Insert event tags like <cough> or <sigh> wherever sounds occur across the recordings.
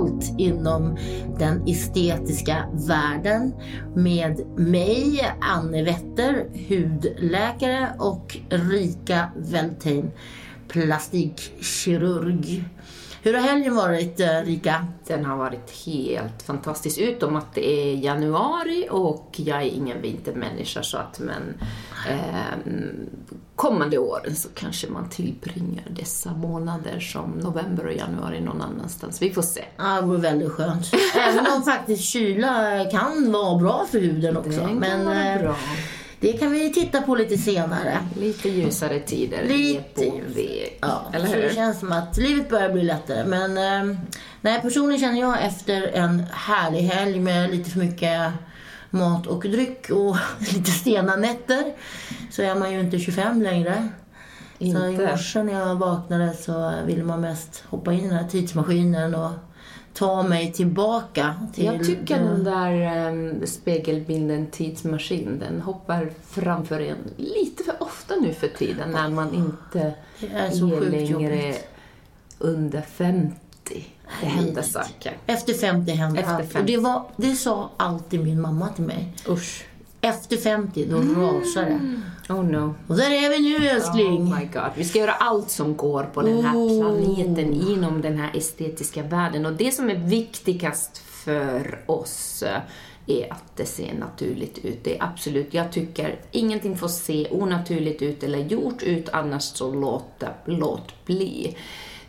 allt inom den estetiska världen med mig, Anne Wetter, hudläkare och Rika Veltein, plastikkirurg. Hur har helgen varit, eh, Rika? Den har varit helt fantastisk, utom att det är januari och jag är ingen vintermänniska så att men eh, kommande åren så kanske man tillbringar dessa månader som november och januari någon annanstans. Vi får se. Ja, det vore väldigt skönt. <laughs> Även om faktiskt kyla kan vara bra för huden också. Den kan Men, vara eh, bra. Det kan vi titta på lite senare. Lite ljusare tider Lite väg. Ja, Eller så hur? det känns som att livet börjar bli lättare. Men eh, nej, personligen känner jag efter en härlig helg med lite för mycket mat och dryck och <laughs> lite stena nätter så är man ju inte 25 längre. Så i Inte. morse när jag vaknade så ville man mest hoppa in i den här tidsmaskinen och ta mig tillbaka till... Jag tycker den där um, spegelbilden tidsmaskin, den hoppar framför en lite för ofta nu för tiden när man inte Det är så är längre jobbigt. under 50. Det händer saker. Efter 50 händer Efter allt. Och 50. det, var, det sa alltid min mamma till mig. Usch. Efter 50, då rasar det. Oh no. Och där är vi nu älskling. Oh my god. Vi ska göra allt som går på den här Oh. planeten inom den här estetiska världen. Och det som är viktigast för oss eh, är att det ser naturligt ut. Det är absolut, jag tycker ingenting får se onaturligt ut eller gjort ut, annars så låt, låt bli.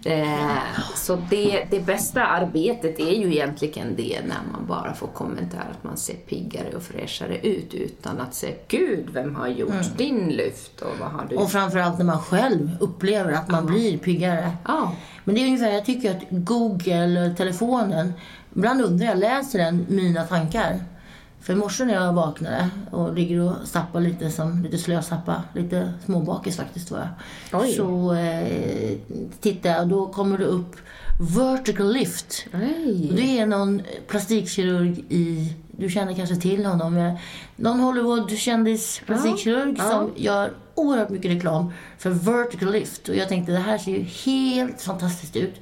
Eh, så det, det bästa arbetet är ju egentligen det när man bara får kommentarer att man ser piggare och fräschare ut utan att säga Gud, vem har gjort din lyft och vad har du Och framförallt när man själv upplever att man blir piggare. Ja. Men det är ungefär, jag tycker att Google, telefonen, ibland undrar jag, läser den mina tankar? För i morse när jag vaknade och ligger och zappar lite som lite slösappa, lite småbakis faktiskt var jag. Oj. Så eh, tittar jag och då kommer det upp vertical lift. Nej. Det är någon plastikkirurg i, du känner kanske till honom, någon Hollywood-kändis plastikkirurg Ja, ja. som gör oerhört mycket reklam för vertical lift. Och jag tänkte det här ser ju helt fantastiskt ut.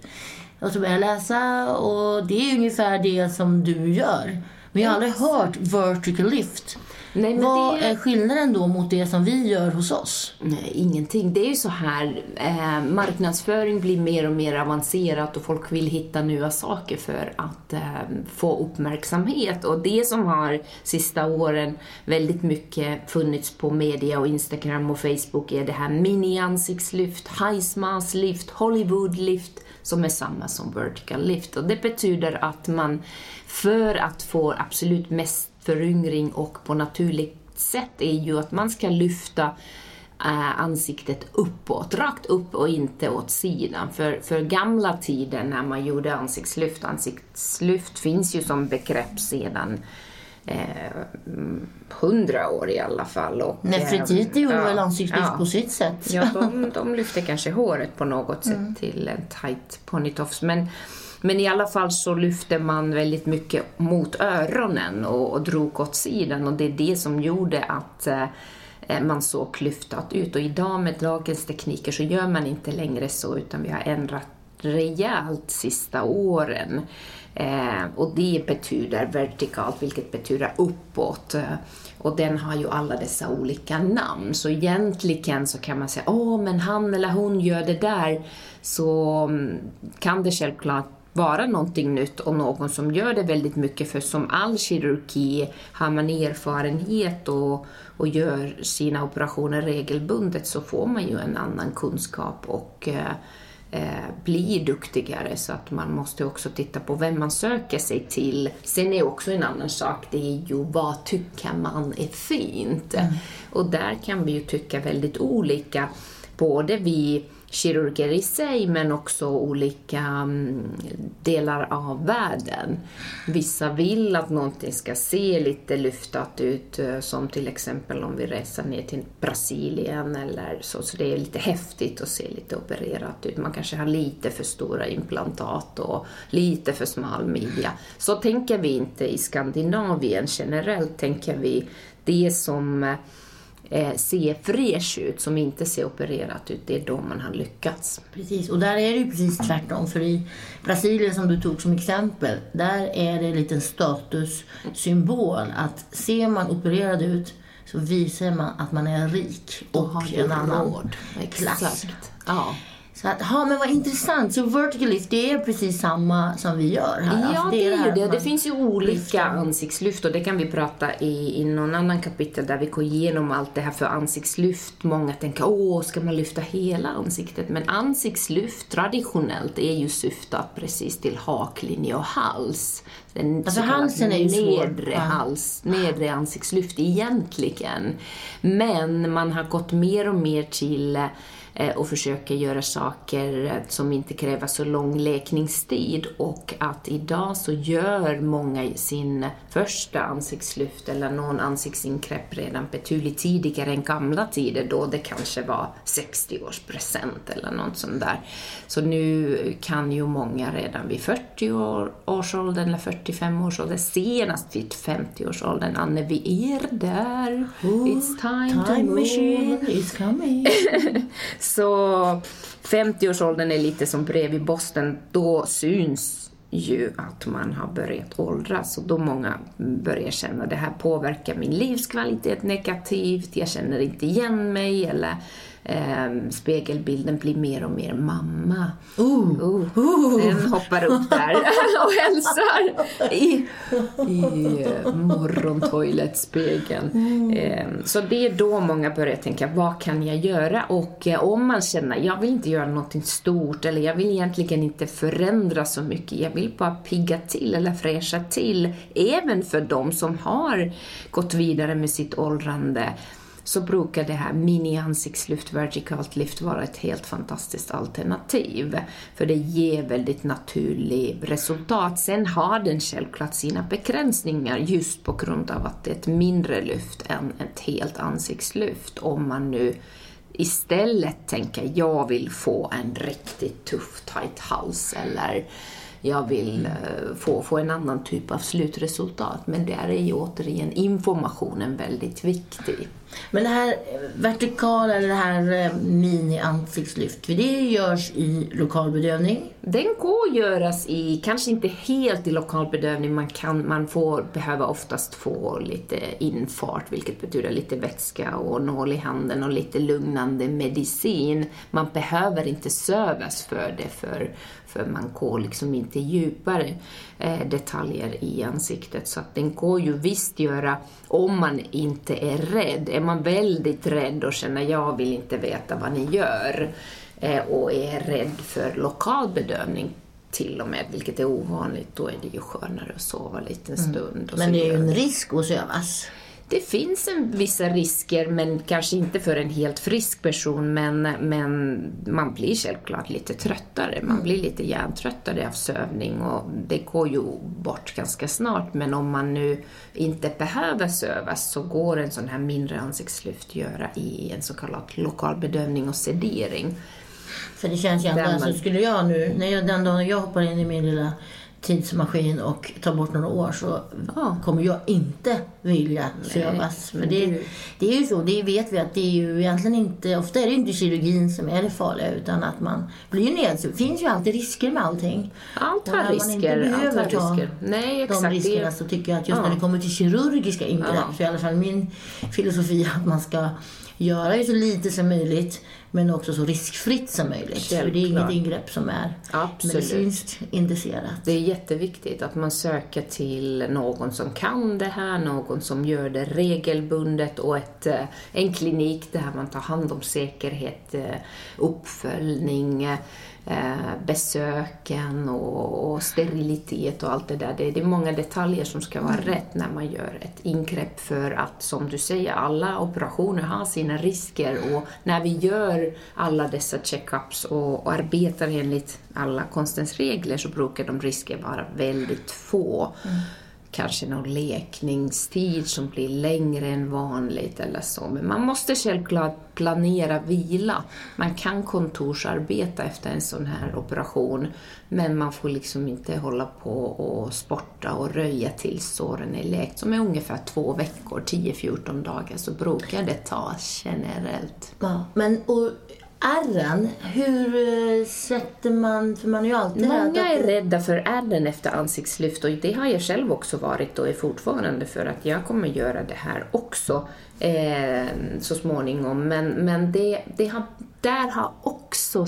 Och så började jag läsa och det är ungefär det som du gör. Men jag har aldrig hört vertical lift. Nej, men Vad det- är skillnaden då mot det som vi gör hos oss? Nej, ingenting. Det är ju så här, eh, marknadsföring blir mer och mer avancerat och folk vill hitta nya saker för att eh, få uppmärksamhet. Och det som har sista åren väldigt mycket funnits på media och Instagram och Facebook är det här mini-ansiktslyft, high smas lift, Hollywood lift som är samma som vertical lift. Och det betyder att man för att få absolut mest föryngring och på naturligt sätt är ju att man ska lyfta eh, ansiktet uppåt, rakt upp och inte åt sidan. För, för gamla tider när man gjorde ansiktslyft, ansiktslyft finns ju som begrepp sedan eh, hundra år i alla fall. Och, Nefertiti eh, gjorde väl ansiktslyft ja. på sitt sätt. Ja, de, de lyfte kanske håret på något sätt till en tight ponytofs. Men, men i alla fall så lyfte man väldigt mycket mot öronen och, och drog åt sidan och det är det som gjorde att eh, eh, man såg klyftat ut. Och idag med dagens tekniker så gör man inte längre så utan vi har ändrat rejält sista åren. Eh, och det betyder vertikalt, vilket betyder uppåt. Och den har ju alla dessa olika namn. Så egentligen så kan man säga, åh men han eller hon gör det där. Så mm, kan det självklart vara någonting nytt och någon som gör det väldigt mycket. För som all kirurgi har man erfarenhet och, och gör sina operationer regelbundet så får man ju en annan kunskap och eh, eh, blir duktigare så att man måste också titta på vem man söker sig till. Sen är också en annan sak, det är ju vad tycker man är fint? Och där kan vi ju tycka väldigt olika, både vi kirurger i sig men också olika mm, delar av världen. Vissa vill att någonting ska se lite lyftat ut eh, som till exempel om vi reser ner till Brasilien eller så, så det är lite häftigt att se lite opererat ut. Man kanske har lite för stora implantat och lite för smal midja. Så tänker vi inte i Skandinavien generellt, tänker vi det som eh, eh, ser fräsch ut, som inte ser opererat ut, det är då man har lyckats. Precis, och där är det ju precis tvärtom. För i Brasilien som du tog som exempel, där är det en liten statussymbol att ser man opererad ut så visar man att man är rik och, har en annan råd. klass. Exakt. Ja. Så att, ja men vad intressant. Så vertical lift, det är precis samma som vi gör här. Ja, Alltså, det är ju det. man Det finns ju olika lyfter. ansiktslyft och det kan vi prata i, i någon annan kapitel där vi går igenom allt det här för ansiktslyft. Många tänker, åh, ska man lyfta hela ansiktet? Men ansiktslyft traditionellt är ju syftat precis till haklinje och hals. Den Alltså, halsen är ju svår. nedre Ja. hals, nedre ansiktslyft egentligen. Men man har gått mer och mer till och försöker göra saker eh, som inte kräver så lång läkningstid och att idag så gör många sin första ansiktslyft eller någon ansiktsinkräpp redan betydligt tidigare än gamla tider då det kanske var 60-årspresent eller något sånt där. Så nu kan ju många redan vid 40 år, års åldern eller 45 års ålder, senast vid 50-årsåldern, Anne, vi är där. It's time, to Time move. machine is coming. <laughs> Alltså, Så 50-årsåldern är lite som brev i. Då syns ju att man har börjat åldras och då många börjar känna det här påverkar min livskvalitet negativt, jag känner inte igen mig eller eh, spegelbilden blir mer och mer mamma. Ooh. Oh, Den hoppar upp där <laughs> och hälsar i, i eh, morgontoiletspegeln. Eh, Så det är då många börjar tänka, vad kan jag göra? Och eh, om man känner, jag vill inte göra något stort eller jag vill egentligen inte förändra så mycket, jag vill bara pigga till eller fräscha till, även för de som har gått vidare med sitt åldrande så brukar det här mini-ansiktslyft, vertikalt lyft, vara ett helt fantastiskt alternativ. För det ger väldigt naturligt resultat. Sen har den självklart sina begränsningar just på grund av att det är ett mindre lyft än ett helt ansiktslyft. Om man nu istället tänker jag vill få en riktigt tuff tight hals eller jag vill eh, få, få en annan typ av slutresultat. Men där är ju återigen informationen väldigt viktig. Men det här vertikala, eller det här eh, mini-ansiktslyft, för det görs i lokalbedövning. Den går att göras i, kanske inte helt i lokalbedövning, man, kan, man får, behöver oftast få lite infart, vilket betyder lite vätska och nål i handen och lite lugnande medicin. Man behöver inte sövas för det, för, för man går liksom inte djupare eh, detaljer i ansiktet. Så att den går ju visst göra om man inte är rädd. Är man väldigt rädd och känner jag vill inte veta vad ni gör eh, och är rädd för lokal bedövning till och med, vilket är ovanligt, då är det ju skönare att sova lite en stund. och Men det är ju en risk att sövas. Det finns en, vissa risker, men kanske inte för en helt frisk person, men, men man blir självklart lite tröttare. Man blir lite hjärntröttare av sövning och det går ju bort ganska snart. Men om man nu inte behöver sövas så går en sån här mindre ansiktslyft göra i en så kallad lokal bedövning och sedering. För det känns ju ändå, alltså, man- skulle jag nu, när jag, den dagen jag hoppar in i min lilla tidsmaskin och tar bort några år så Ja. kommer jag inte vilja sövas. För det, det är ju så, det vet vi att det är ju egentligen inte, ofta är det inte kirurgin som är det farliga utan att man blir nedsövd. Det finns ju alltid risker med allting. Allt har när man inte risker. Allt behöver har ta risker. Nej, exakt. de riskerna så tycker jag att just Ja. när det kommer till kirurgiska ingrepp Ja. så är i alla fall min filosofi att man ska göra ju så lite som möjligt men också så riskfritt som möjligt. För det är inget Självklart. ingrepp som är Absolut. medicinskt indicerat. Det är jätteviktigt att man söker till någon som kan det här, någon som gör det regelbundet och ett, eh, en klinik där man tar hand om säkerhet, eh, uppföljning, eh, besöken och, och sterilitet och allt det där. Det, det är många detaljer som ska vara rätt när man gör ett ingrepp för att, som du säger, alla operationer har sina risker och när vi gör alla dessa checkups och, och arbetar enligt alla konstens regler så brukar de risker vara väldigt få kanske någon lekningstid som blir längre än vanligt eller så. Men man måste självklart planera vila. Man kan kontorsarbeta efter en sån här operation men man får liksom inte hålla på och sporta och röja tills såren är läkt. Som är ungefär två veckor, 10-14 dagar, så brukar det ta generellt. Ja, men och ärren, hur eh, sätter man... För man är ju alltid Många är rädda för ärren efter ansiktslyft och det har jag själv också varit och är fortfarande för att jag kommer göra det här också eh, så småningom. Men, men det, det har där har också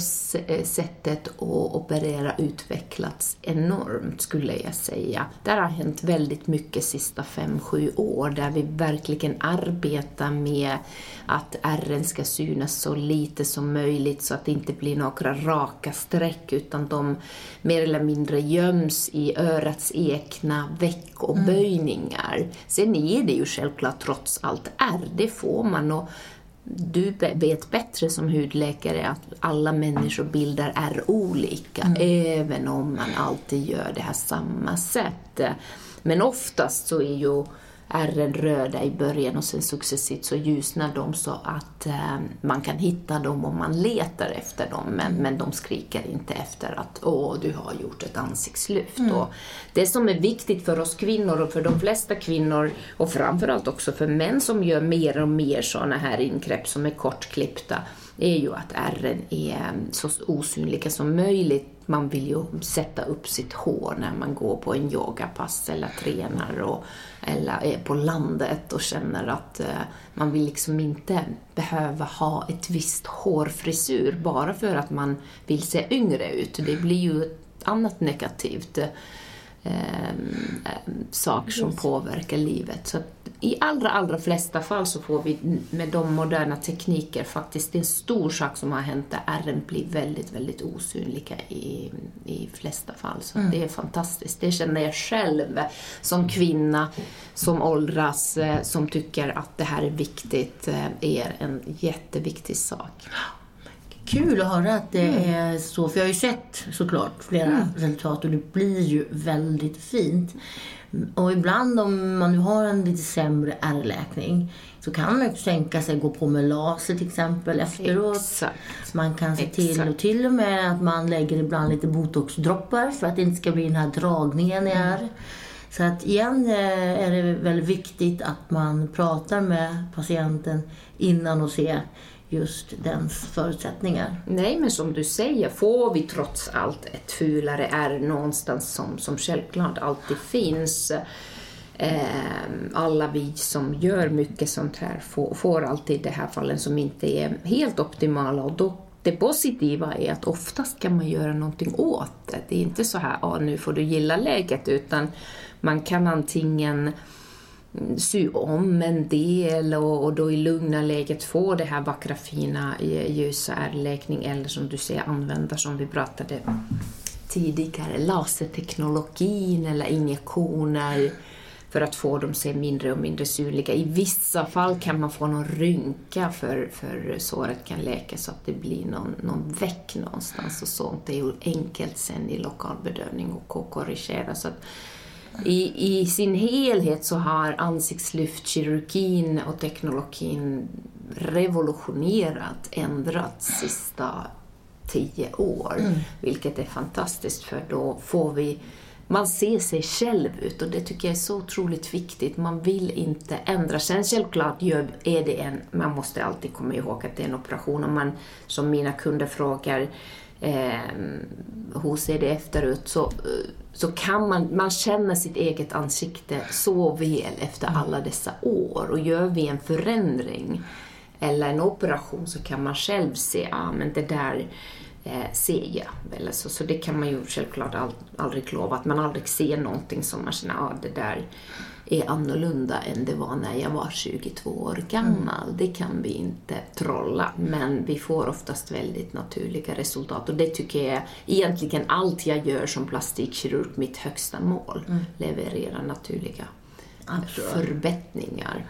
eh, sättet att operera utvecklats enormt, skulle jag säga. Där har hänt väldigt mycket sista fem, sju år, där vi verkligen arbetar med att ärren ska synas så lite som möjligt så att det inte blir några raka streck utan de mer eller mindre göms i örats ekna veck och böjningar. Mm. Sen är det ju självklart trots allt ärr, det får man. Och du vet bättre som hudläkare att alla människobilder är olika, mm. även om man alltid gör det här samma sätt. Men oftast så är ju ärren röda i början och sen successivt så ljusnar de så att eh, man kan hitta dem om man letar efter dem. Men, men de skriker inte efter att åh, du har gjort ett ansiktslyft. Mm. Och det som är viktigt för oss kvinnor och för de flesta kvinnor och framförallt också för män som gör mer och mer sådana här ingrepp som är kortklippta är ju att ärren är så osynliga som möjligt. Man vill ju sätta upp sitt hår när man går på en yogapass eller tränar och, eller är på landet och känner att eh, man vill liksom inte behöva ha ett visst hårfrisyr bara för att man vill se yngre ut. Det blir ju ett annat negativt eh, eh, sak som påverkar livet. Så i allra, allra flesta fall så får vi med de moderna tekniker faktiskt, en stor sak som har hänt där ärren blir väldigt, väldigt osynliga i, i flesta fall. Så mm. det är fantastiskt. Det känner jag själv som kvinna som åldras, eh, som tycker att det här är viktigt, eh, är en jätteviktig sak kul att höra att det mm. är så. För jag har ju sett såklart flera mm. resultat och det blir ju väldigt fint. Och ibland om man nu har en lite sämre ärrläkning så kan man ju tänka sig att gå på med laser till exempel efteråt. Exakt. Man kan se till Exakt. och till och med att man lägger ibland lite botoxdroppar för att det inte ska bli den här dragningen i ärr. Mm. Så att igen eh, är det väldigt viktigt att man pratar med patienten innan och ser just dens förutsättningar. Nej, men som du säger, får vi trots allt ett fulare ärr någonstans som, som självklart alltid finns eh, alla vi som gör mycket sånt här får, får alltid de här fallen som inte är helt optimala och då det positiva är att oftast kan man göra någonting åt det. Det är inte så här, ah, nu får du gilla läget, utan man kan antingen sy om en del och, och då i lugna läget få det här vackra fina eh, ljusa ärrläkning eller som du säger använda som vi pratade tidigare, laserteknologin eller injektioner för att få dem se mindre och mindre synliga. I vissa fall kan man få någon rynka för, för såret kan läka så att det blir någon, någon väck någonstans och sånt. Det är ju enkelt sen i lokalbedövning och korrigera. Så att i, I sin helhet så har ansiktslyftkirurgin och teknologin revolutionerat, ändrat sista tio år. Mm. Vilket är fantastiskt för då får vi man ser sig själv ut och det tycker jag är så otroligt viktigt. Man vill inte ändra. Sen självklart är det en, man måste alltid komma ihåg att det är en operation och man, som mina kunder frågar, eh, hur ser det efterut? Så, så kan man, man känna sitt eget ansikte så väl efter mm. alla dessa år. Och gör vi en förändring eller en operation så kan man själv se, ja ah, men det där eh, ser jag. Eller så, så det kan man ju självklart all, aldrig lova, att man aldrig ser någonting som man känner, ja ah, det där är annorlunda än det var när jag var 22 år gammal. Mm. Det kan vi inte trolla, men vi får oftast väldigt naturliga resultat. Och det tycker jag egentligen allt jag gör som plastikkirurg, mitt högsta mål, mm. leverera naturliga förbättringar.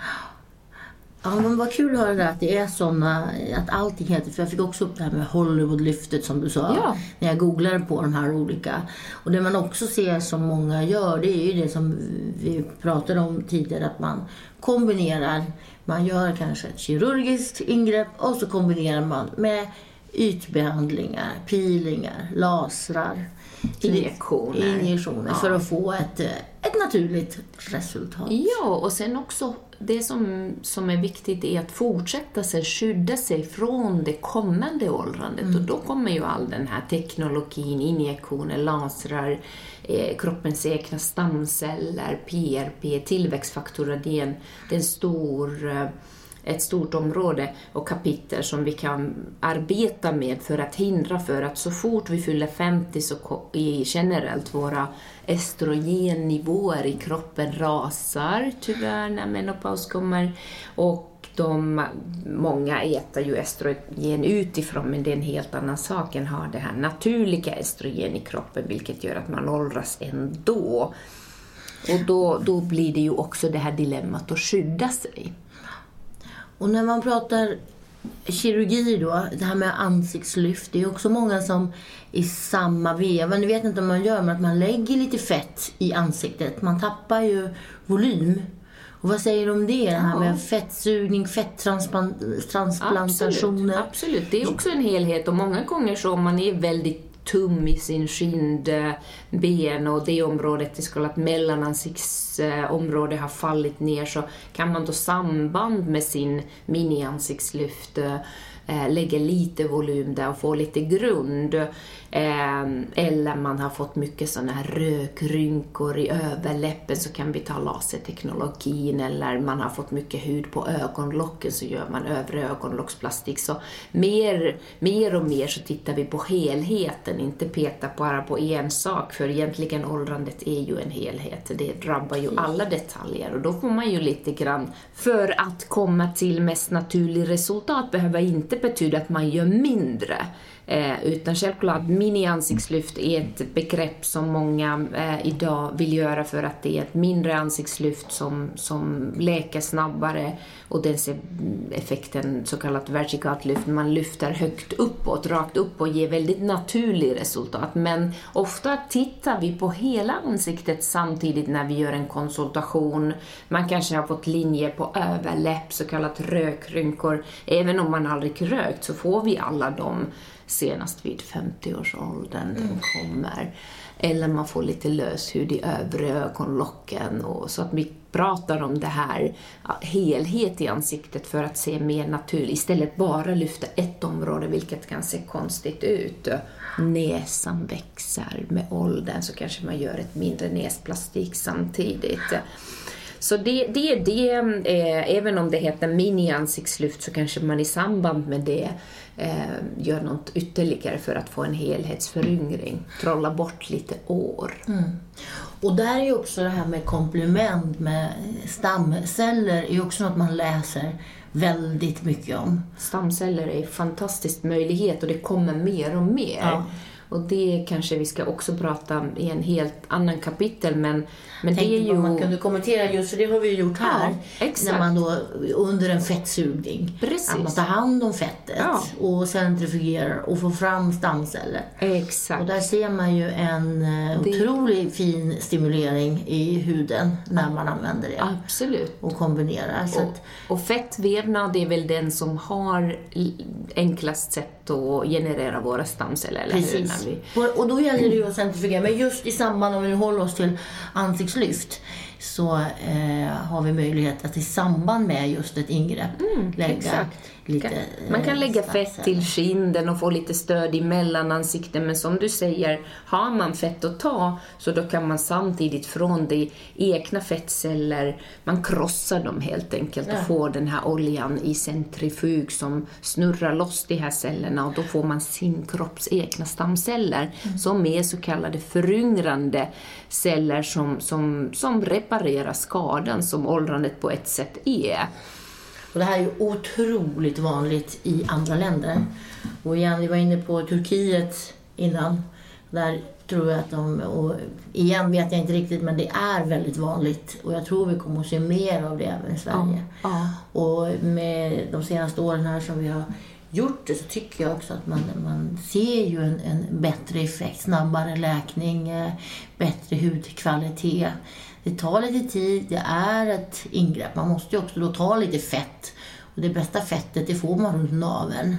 Ja, men vad kul att höra det, att det är såna, att allting heter, för jag fick också upp det här med Hollywoodlyftet som du sa, Ja. när jag googlade på de här olika. Och det man också ser som många gör, det är ju det som vi pratade om tidigare, att man kombinerar, man gör kanske ett kirurgiskt ingrepp och så kombinerar man med ytbehandlingar, peelingar, lasrar. Injektioner. Injektioner, Ja. för att få ett, ett naturligt resultat. Ja, och sen också det som, som är viktigt är att fortsätta sig, skydda sig från det kommande åldrandet. Och då kommer ju all den här teknologin, injektioner, lasrar, eh, kroppens egna stamceller, PRP, tillväxtfaktorer. Det är, en, det är en stor, eh, ett stort område och kapitel som vi kan arbeta med för att hindra för att så fort vi fyller 50 så i generellt våra estrogennivåer i kroppen rasar tyvärr när menopaus kommer och de, många äter ju estrogen utifrån men det är en helt annan sak än att ha det här naturliga estrogen i kroppen vilket gör att man åldras ändå. Och då, då blir det ju också det här dilemmat att skydda sig. Och när man pratar kirurgi då, det här med ansiktslyft, det är också många som i samma veva, nu vet inte om man gör, men att man lägger lite fett i ansiktet. Man tappar ju volym. Och vad säger du om det? Det här med fettsugning, fettransplantationer. Absolut, absolut. Det är också en helhet och många gånger så om man är väldigt tum i sin ben och det området, det så att mellanansiktsområde har fallit ner så kan man då samband med sin miniansiktslyft eh, lägga lite volym där och få lite grund. Eh, eller man har fått mycket sådana här rökrynkor i överläppen så kan vi ta laserteknologin eller man har fått mycket hud på ögonlocken så gör man övre ögonlocksplastik. Så mer, mer och mer så tittar vi på helheten, inte peta bara på en sak för egentligen åldrandet är ju en helhet. Det drabbar ju alla detaljer och då får man ju lite grann för att komma till mest naturlig resultat behöver inte betyda att man gör mindre. Eh, utan självklart, mini-ansiktslyft är ett begrepp som många eh, idag vill göra för att det är ett mindre ansiktslyft som, som läker snabbare och den ser effekten, så kallat vertikalt lyft, man lyfter högt uppåt, rakt upp och ger väldigt naturligt resultat. Men ofta tittar vi på hela ansiktet samtidigt när vi gör en konsultation. Man kanske har fått linjer på överläpp, så kallat rökrynkor. Även om man aldrig rökt så får vi alla dem senast vid 50-årsåldern. De kommer. Eller man får lite löshud i övre ögonlocken. Och, så att vi pratar om det här helhet i ansiktet för att se mer naturligt. Istället bara lyfta ett område, vilket kan se konstigt ut. Näsan växer med åldern så kanske man gör ett mindre näsplastik samtidigt. Så det, det är det, eh, även om det heter mini-ansiktslyft så kanske man i samband med det eh, gör något ytterligare för att få en helhetsföryngring. Trolla bort lite år. Och där är ju också det här med komplement med stamceller är ju också något man läser väldigt mycket om. Stamceller är en fantastisk möjlighet och det kommer mer och mer. Ja. Och det kanske vi ska också prata i en helt annan kapitel men, men det är ju... man kunde kommentera just, för det har vi ju gjort här. Ja. När man då under en fettsugning. Precis. Att man tar hand om fettet Ja. och centrifugerar och får fram stamceller. Exakt. Och där ser man ju en eh, Det- otroligt fin stimulering i huden när man använder det. Absolut. Och kombinerar. Så Och, att, och fettvävnad är väl den som har enklast sätt att generera våra stamceller, eller hur? Precis. När vi, Och- Och då gäller det ju att centrifugera. Men just i samband, om vi nu håller oss till ansiktslyft, så eh, har vi möjlighet att i samband med just ett ingrepp lägga Mm, exakt. lite Man kan eh, lägga fett till kinden och få lite stöd i mellanansikten, men som du säger, har man fett att ta så då kan man samtidigt från de egna fettceller, man krossar dem helt enkelt och Ja. får den här oljan i centrifug som snurrar loss de här cellerna och då får man sin kropps egna stamceller som är så kallade föryngrande celler som, som, som reparerar skadan som åldrandet på ett sätt är. Och det här är ju otroligt vanligt i andra länder. Och igen, vi var inne på Turkiet innan. Där tror jag att de, och igen vet jag inte riktigt, men det är väldigt vanligt. Och jag tror vi kommer att se mer av det även i Sverige. Ja. Och med de senaste åren här som vi har gjort det så tycker jag också att man, man ser ju en, en bättre effekt, snabbare läkning, eh, bättre hudkvalitet. Det tar lite tid, det är ett ingrepp. Man måste ju också då ta lite fett. Och det bästa fettet det får man runt naveln.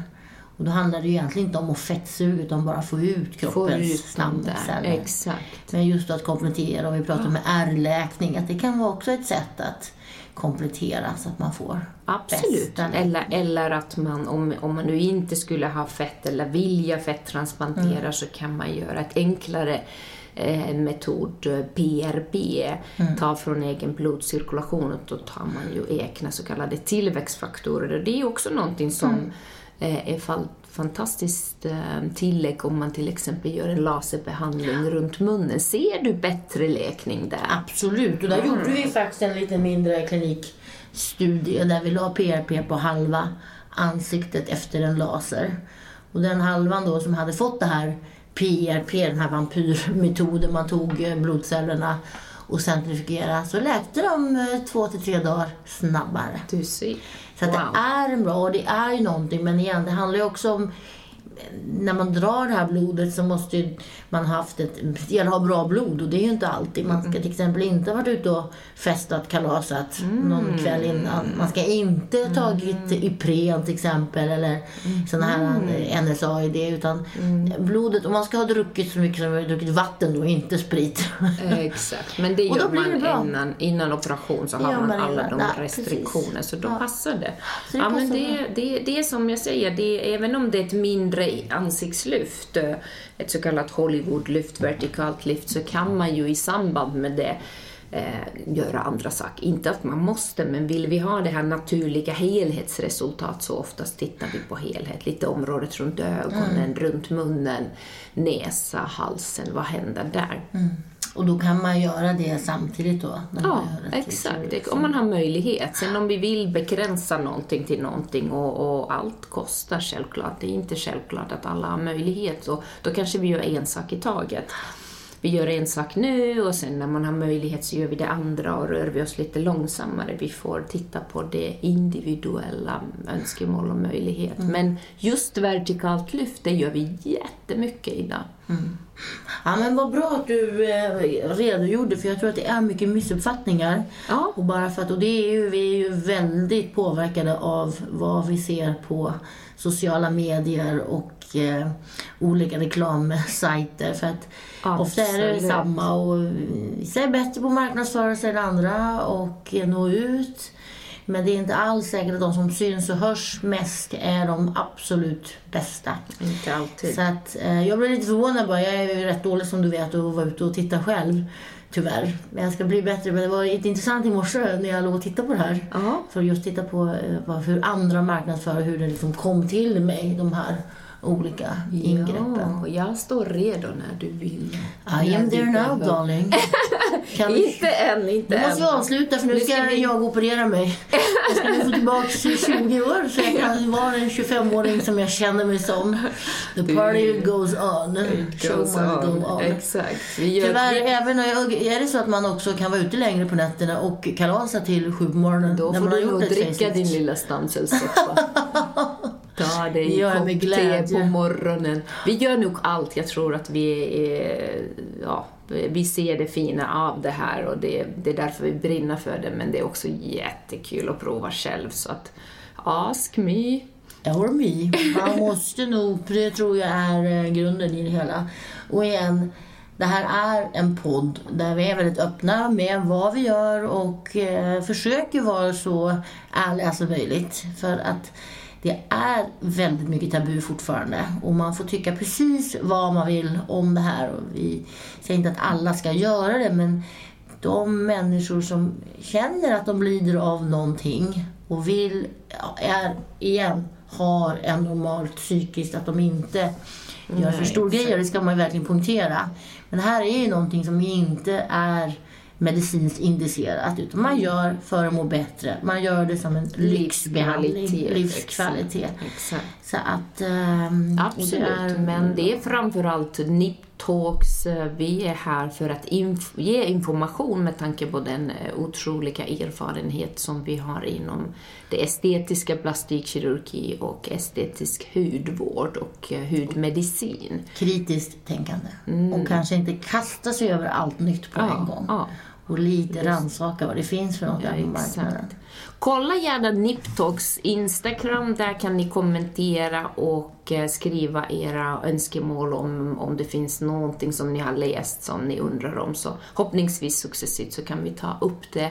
Och då handlar det ju egentligen inte om att fettsuga utan bara få ut kroppens stamceller. Exakt. Men just att komplettera, och vi pratar om ärrläkning, att det kan vara också ett sätt att komplettera så att man får Absolut. bästa Eller, eller att man, om, om man nu inte skulle ha fett eller vilja fetttransplantera Mm. så kan man göra ett enklare eh, metod, PRP, Mm. ta från egen blodcirkulation och då tar man ju egna så kallade tillväxtfaktorer. Det är också någonting som Mm. eh, är fall, fantastiskt eh, tillägg om man till exempel gör en laserbehandling runt munnen. Ser du bättre läkning där? Absolut, och där gjorde vi faktiskt en lite mindre klinikstudie där vi la PRP på halva ansiktet efter en laser. Och den halvan då som hade fått det här PRP, den här vampyrmetoden, man tog eh, blodcellerna och centrifugerade, så läkte de eh, två till tre dagar snabbare. Du ser. Så Wow. det är bra, och det är ju någonting, men igen, det handlar ju också om när man drar det här blodet så måste man ha haft ett, att ha bra blod och det är ju inte alltid. Man ska till exempel inte ha varit ute och festat, kalasat någon kväll innan. Man ska inte ha tagit Ipren till exempel eller sådana här eh, NSAID utan blodet, och man ska ha druckit så mycket som man druckit vatten och inte sprit. Exakt, men det <laughs> då gör man innan, innan operation så har man man alla de Ja, restriktioner precis. så då Ja. passar det. Så det ja, men det, det, det är som jag säger, det, även om det är ett mindre ansiktslyft, eh, ett så kallat Hollywoodlyft, vertikalt lyft, så kan man ju i samband med det eh, göra andra saker. Inte att man måste, men vill vi ha det här naturliga helhetsresultat så oftast tittar vi på helhet. Lite området runt ögonen, Mm. runt munnen, näsa, halsen, vad händer där? Och då kan man göra det samtidigt då? när Ja, exakt. Om man har möjlighet. Sen om vi vill begränsa någonting till någonting och, och allt kostar självklart. Det är inte självklart att alla har möjlighet. Så då kanske vi gör en sak i taget. Vi gör en sak nu och sen när man har möjlighet så gör vi det andra och rör vi oss lite långsammare. Vi får titta på det individuella önskemål och möjlighet. Men just vertikalt lyft, det gör vi jättemycket idag. Ja, men vad bra att du eh, redogjorde, för jag tror att det är mycket missuppfattningar. Ja. Och, bara för att, och det är ju, vi är ju väldigt påverkade av vad vi ser på sociala medier och eh, olika reklamsajter. För att ofta är det samma och vissa är bättre på att marknadsföra sig än andra och nå ut. Men det är inte alls säkert att de som syns och hörs mest är de absolut bästa. Inte alltid. Så att, eh, jag blev lite förvånad bara. Jag är ju rätt dålig som du vet att vara ute och titta själv. Tyvärr. Men jag ska bli bättre. Men det var intressant i morse när jag låg och tittade på det här. Ja. För att just titta på eh, hur andra marknadsför hur det liksom kom till mig, de här olika ingreppen. Ja, jag står redo när du vill. I am there now behöver. darling. Kan vi... Inte än, inte Nu måste vi avsluta för nu Nu ska, ska vi- jag operera mig. Jag ska nu få tillbaka <laughs> 20 år så jag kan vara den 25-åring som jag känner mig som. The party goes on. Goes on. go on. Exakt. Vi gör Tyvärr, även är det så att man också kan vara ute längre på nätterna och kalasa till sju på morgonen. då får du nog dricka din lilla stamcellssoppa. <laughs> Ta dig gör jag en med kopp te på morgonen. Vi gör nog allt. Jag tror att vi, är, ja, vi ser det fina av det här och det, det är därför vi brinner för det. Men det är också jättekul att prova själv. Så att ask me. Or me. Man måste nog, för det tror jag är eh, grunden i det hela. Och igen, det här är en podd där vi är väldigt öppna med vad vi gör och eh, försöker vara så ärliga som möjligt. För att det är väldigt mycket tabu fortfarande och man får tycka precis vad man vill om det här. Och vi säger inte att alla ska göra det men de människor som känner att de lider av någonting och vill, är, igen, har en normalt psykiskt, att de inte gör för stor grejer, det ska man verkligen poängtera. Men det här är ju någonting som inte är medicinskt indicerat, utan man gör för att må bättre. Man gör det som en lyxbehandling, Livskvalitet, livskvalitet. Exakt. Så att... ehm, och det Absolut, är- men det är framförallt Talks. Vi är här för att inf ge information med tanke på den eh, otroliga erfarenhet som vi har inom det estetiska plastikkirurgi och estetisk hudvård och eh, hudmedicin. Kritiskt tänkande. Och kanske inte kasta sig över allt nytt på Ja, en gång. ja. Och lite rannsaka vad det finns för något Ja, där på marknaden. Kolla gärna Niptalks Instagram, där kan ni kommentera och eh, skriva era önskemål om, om det finns någonting som ni har läst som ni undrar om. Så hoppningsvis successivt så kan vi ta upp det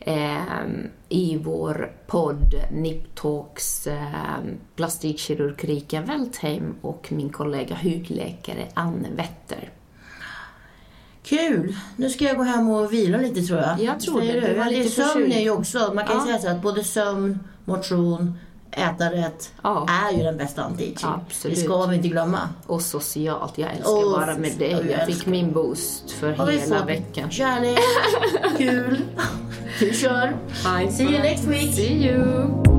eh, i vår podd Niptalks eh, plastikkirurg Rika Weltheim och min kollega hudläkare Anne Wetter. Kul! Nu ska jag gå hem och vila lite tror jag. Jag tror Säger det. Du? Var lite sömn är ju också, man kan ju Ja. säga så att både sömn, motion, äta rätt Ja. är ju den bästa anti-aging. Det ska vi inte glömma. Och socialt, jag älskar att vara med dig. jag Jag fick min boost för vi hela veckan. kärlek, kul. <laughs> Du kör. See you next week. See you!